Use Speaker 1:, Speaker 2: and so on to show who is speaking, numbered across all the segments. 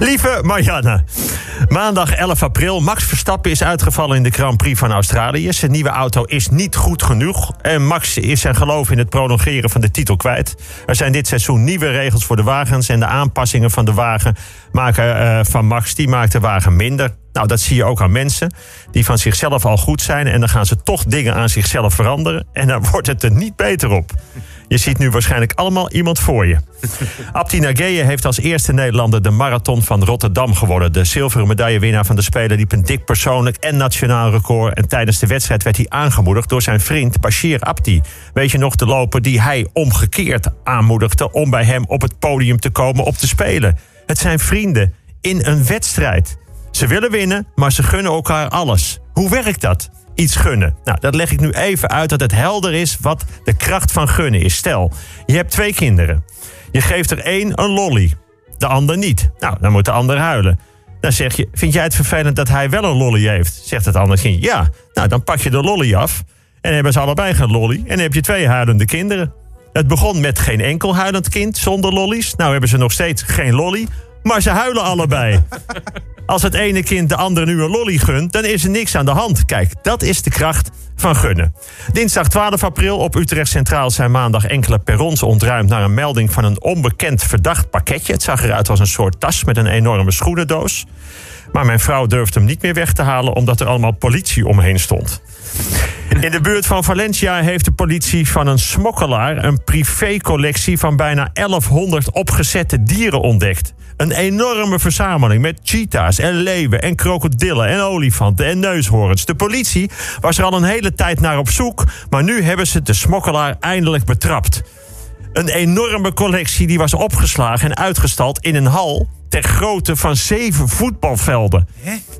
Speaker 1: Lieve Marianne, maandag 11 april. Max Verstappen is uitgevallen in de Grand Prix van Australië. Zijn nieuwe auto is niet goed genoeg. En Max is zijn geloof in het prolongeren van de titel kwijt. Er zijn dit seizoen nieuwe regels voor de wagens. En de aanpassingen van de wagen maken, uh, van Max die maakt de wagen minder. Nou, dat zie je ook aan mensen die van zichzelf al goed zijn. En dan gaan ze toch dingen aan zichzelf veranderen. En dan wordt het er niet beter op. Je ziet nu waarschijnlijk allemaal iemand voor je. Abdi Nageye heeft als eerste Nederlander de marathon van Rotterdam geworden. De zilveren medaillewinnaar van de Spelen liep een dik persoonlijk en nationaal record. En tijdens de wedstrijd werd hij aangemoedigd door zijn vriend Bashir Abdi. Weet je nog de loper die hij omgekeerd aanmoedigde om bij hem op het podium te komen op te spelen? Het zijn vrienden in een wedstrijd. Ze willen winnen, maar ze gunnen elkaar alles. Hoe werkt dat? iets gunnen. Nou, dat leg ik nu even uit dat het helder is wat de kracht van gunnen is. Stel, je hebt twee kinderen. Je geeft er één een lolly, de ander niet. Nou, dan moet de ander huilen. Dan zeg je, vind jij het vervelend dat hij wel een lolly heeft? Zegt het andere kind, ja. Nou, dan pak je de lolly af. En hebben ze allebei geen lolly. En dan heb je twee huilende kinderen. Het begon met geen enkel huilend kind zonder lollies. Nou hebben ze nog steeds geen lolly. Maar ze huilen allebei. Als het ene kind de andere nu een lolly gunt, dan is er niks aan de hand. Kijk, dat is de kracht van gunnen. Dinsdag 12 april op Utrecht Centraal zijn maandag enkele perrons ontruimd naar een melding van een onbekend verdacht pakketje. Het zag eruit als een soort tas met een enorme schoenendoos. Maar mijn vrouw durfde hem niet meer weg te halen omdat er allemaal politie omheen stond. In de buurt van Valencia heeft de politie van een smokkelaar een privécollectie van bijna 1100 opgezette dieren ontdekt. Een enorme verzameling met cheetahs en leeuwen en krokodillen en olifanten en neushoorns. De politie was er al een hele tijd naar op zoek, maar nu hebben ze de smokkelaar eindelijk betrapt. Een enorme collectie die was opgeslagen en uitgestald in een hal ter grootte van zeven voetbalvelden.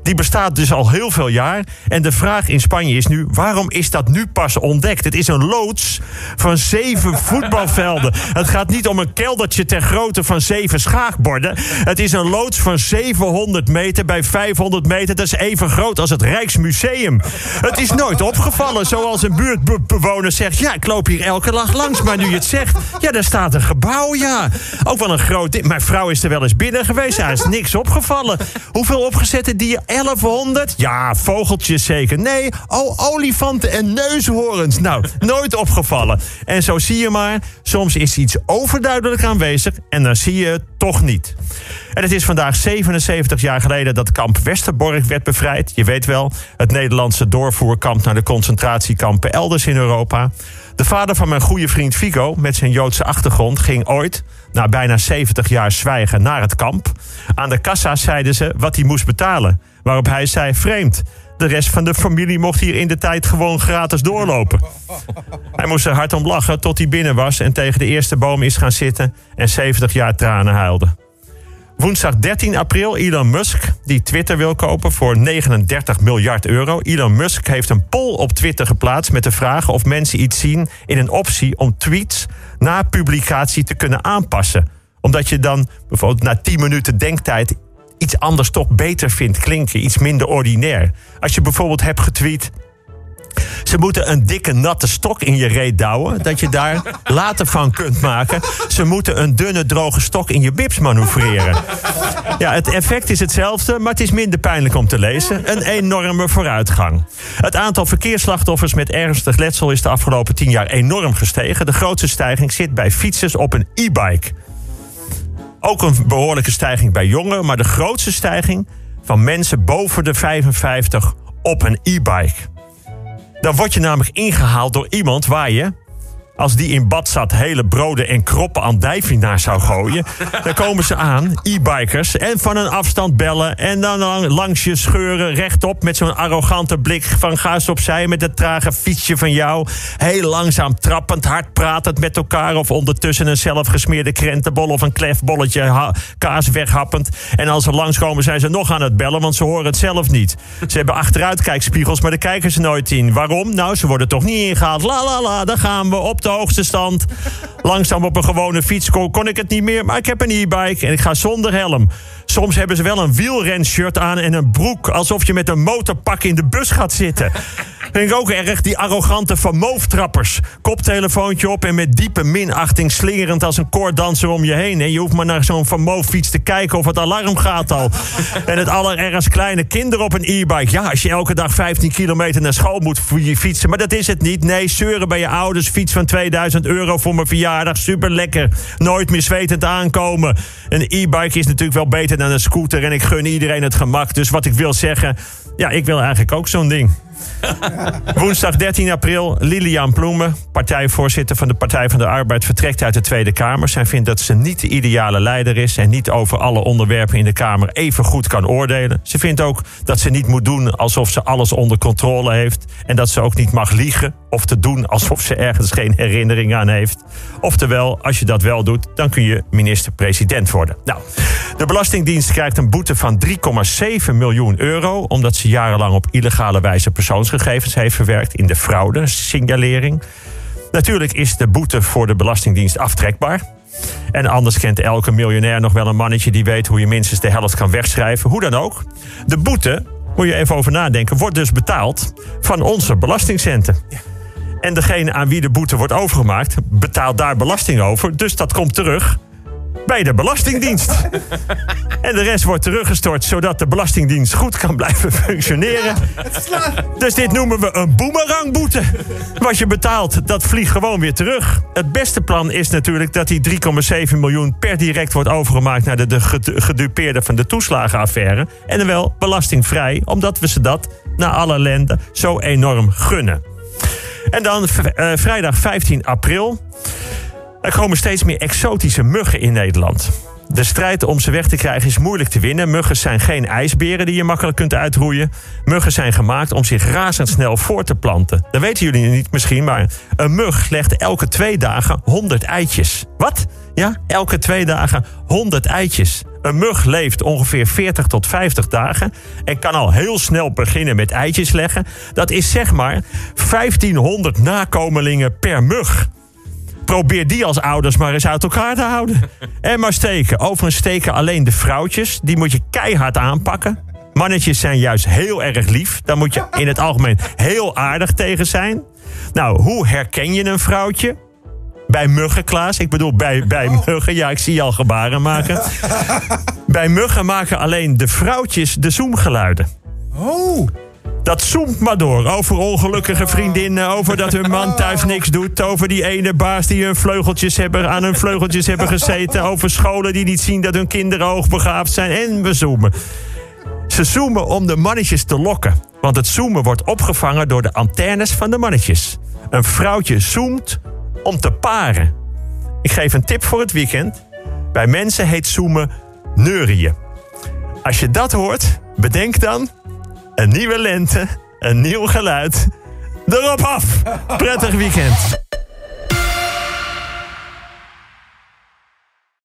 Speaker 1: Die bestaat dus al heel veel jaar. En de vraag in Spanje is nu: waarom is dat nu pas ontdekt? Het is een loods van zeven voetbalvelden. Het gaat niet om een keldertje ter grootte van zeven schaakborden. Het is een loods van 700 meter bij 500 meter. Dat is even groot als het Rijksmuseum. Het is nooit opgevallen, zoals een buurtbewoner zegt: ja, ik loop hier elke dag langs. Maar nu je het zegt, ja, daar staat een gebouw, ja. Ook wel een groot. Mijn vrouw is er wel eens binnen geweest is niks opgevallen. Hoeveel opgezette dieren? 1100? Ja, vogeltjes zeker. Nee, oh, olifanten en neushoorns. Nou, nooit opgevallen. En zo zie je maar, soms is iets overduidelijk aanwezig en dan zie je het toch niet. En het is vandaag 77 jaar geleden dat kamp Westerbork werd bevrijd. Je weet wel, het Nederlandse doorvoerkamp naar de concentratiekampen elders in Europa. De vader van mijn goede vriend Figo, met zijn Joodse achtergrond, ging ooit, na bijna 70 jaar zwijgen, naar het kamp. Aan de kassa zeiden ze wat hij moest betalen. Waarop hij zei: vreemd. De rest van de familie mocht hier in de tijd gewoon gratis doorlopen. Hij moest er hard om lachen tot hij binnen was en tegen de eerste boom is gaan zitten en 70 jaar tranen huilde. Woensdag 13 april, Elon Musk, die Twitter wil kopen voor 39 miljard euro. Elon Musk heeft een poll op Twitter geplaatst met de vraag of mensen iets zien in een optie om tweets na publicatie te kunnen aanpassen. Omdat je dan bijvoorbeeld na 10 minuten denktijd iets anders toch beter vindt klinken, iets minder ordinair. Als je bijvoorbeeld hebt getweet. Ze moeten een dikke natte stok in je reet douwen, dat je daar later van kunt maken. Ze moeten een dunne droge stok in je bips manoeuvreren. Ja, het effect is hetzelfde, maar het is minder pijnlijk om te lezen. Een enorme vooruitgang. Het aantal verkeersslachtoffers met ernstig letsel is de afgelopen tien jaar enorm gestegen. De grootste stijging zit bij fietsers op een e-bike. Ook een behoorlijke stijging bij jongeren, maar de grootste stijging van mensen boven de 55 op een e-bike. Dan word je namelijk ingehaald door iemand waar je, als die in bad zat hele broden en kroppen aan naar zou gooien. dan komen ze aan, e-bikers, en van een afstand bellen. En dan langs je scheuren rechtop met zo'n arrogante blik van ga eens opzij met het trage fietsje van jou. Heel langzaam trappend, hard pratend met elkaar. Of ondertussen een zelfgesmeerde krentenbol of een klefbolletje kaas weghappend. En als ze langskomen zijn ze nog aan het bellen, want ze horen het zelf niet. Ze hebben achteruitkijkspiegels, maar daar kijken ze nooit in. Waarom? Nou, ze worden toch niet ingehaald. La la la, daar gaan we op de hoogste stand. Langzaam op een gewone fiets kon, kon ik het niet meer. Maar ik heb een e-bike en ik ga zonder helm. Soms hebben ze wel een wielrenshirt aan en een broek... alsof je met een motorpak in de bus gaat zitten. Vind ik ook erg, die arrogante vermooftrappers. Koptelefoontje op en met diepe minachting slingerend als een koorddanser om je heen. En je hoeft maar naar zo'n vermooffiets te kijken of het alarm gaat al. en het allerergst kleine kinderen op een e-bike. Ja, als je elke dag 15 kilometer naar school moet fietsen. Maar dat is het niet. Nee, zeuren bij je ouders. Fiets van 2000 euro voor mijn verjaardag. Super lekker. Nooit meer zwetend aankomen. Een e-bike is natuurlijk wel beter dan een scooter. En ik gun iedereen het gemak. Dus wat ik wil zeggen... Ja, ik wil eigenlijk ook zo'n ding. Woensdag 13 april, Lilian Ploemen, partijvoorzitter van de Partij van de Arbeid, vertrekt uit de Tweede Kamer. Zij vindt dat ze niet de ideale leider is en niet over alle onderwerpen in de Kamer even goed kan oordelen. Ze vindt ook dat ze niet moet doen alsof ze alles onder controle heeft en dat ze ook niet mag liegen of te doen alsof ze ergens geen herinnering aan heeft. Oftewel, als je dat wel doet, dan kun je minister-president worden. Nou, de Belastingdienst krijgt een boete van 3,7 miljoen euro omdat ze jarenlang op illegale wijze persoonsgegevens heeft verwerkt in de fraude-signalering. Natuurlijk is de boete voor de Belastingdienst aftrekbaar. En anders kent elke miljonair nog wel een mannetje die weet hoe je minstens de helft kan wegschrijven. Hoe dan ook. De boete, moet je even over nadenken, wordt dus betaald van onze belastingcenten. En degene aan wie de boete wordt overgemaakt, betaalt daar belasting over. Dus dat komt terug bij de Belastingdienst. En de rest wordt teruggestort zodat de Belastingdienst goed kan blijven functioneren. Dus dit noemen we een boemerangboete. Wat je betaalt, dat vliegt gewoon weer terug. Het beste plan is natuurlijk dat die 3,7 miljoen per direct wordt overgemaakt naar de, de gedupeerden van de toeslagenaffaire. En dan wel belastingvrij, omdat we ze dat na alle ellende zo enorm gunnen. En dan uh, vrijdag 15 april. Er komen steeds meer exotische muggen in Nederland. De strijd om ze weg te krijgen is moeilijk te winnen. Muggen zijn geen ijsberen die je makkelijk kunt uitroeien. Muggen zijn gemaakt om zich razendsnel voor te planten. Dat weten jullie niet misschien, maar een mug legt elke twee dagen 100 eitjes. Wat? Ja, elke twee dagen 100 eitjes. Een mug leeft ongeveer 40 tot 50 dagen en kan al heel snel beginnen met eitjes leggen. Dat is zeg maar 1500 nakomelingen per mug. Probeer die als ouders maar eens uit elkaar te houden. En maar steken. Overigens steken alleen de vrouwtjes. Die moet je keihard aanpakken. Mannetjes zijn juist heel erg lief. Daar moet je in het algemeen heel aardig tegen zijn. Nou, hoe herken je een vrouwtje? Bij muggen, Klaas. Ik bedoel, bij, bij oh. muggen. Ja, ik zie je al gebaren maken. bij muggen maken alleen de vrouwtjes de zoemgeluiden.
Speaker 2: Oh.
Speaker 1: Dat zoomt maar door. Over ongelukkige vriendinnen, over dat hun man thuis niks doet. Over die ene baas die hun vleugeltjes hebben, aan hun vleugeltjes hebben gezeten. Over scholen die niet zien dat hun kinderen hoogbegaafd zijn. En we zoomen. Ze zoomen om de mannetjes te lokken. Want het zoomen wordt opgevangen door de antennes van de mannetjes. Een vrouwtje zoomt om te paren. Ik geef een tip voor het weekend. Bij mensen heet zoomen neurieën. Als je dat hoort, bedenk dan een nieuwe lente, een nieuw geluid. Erop af. Prettig weekend.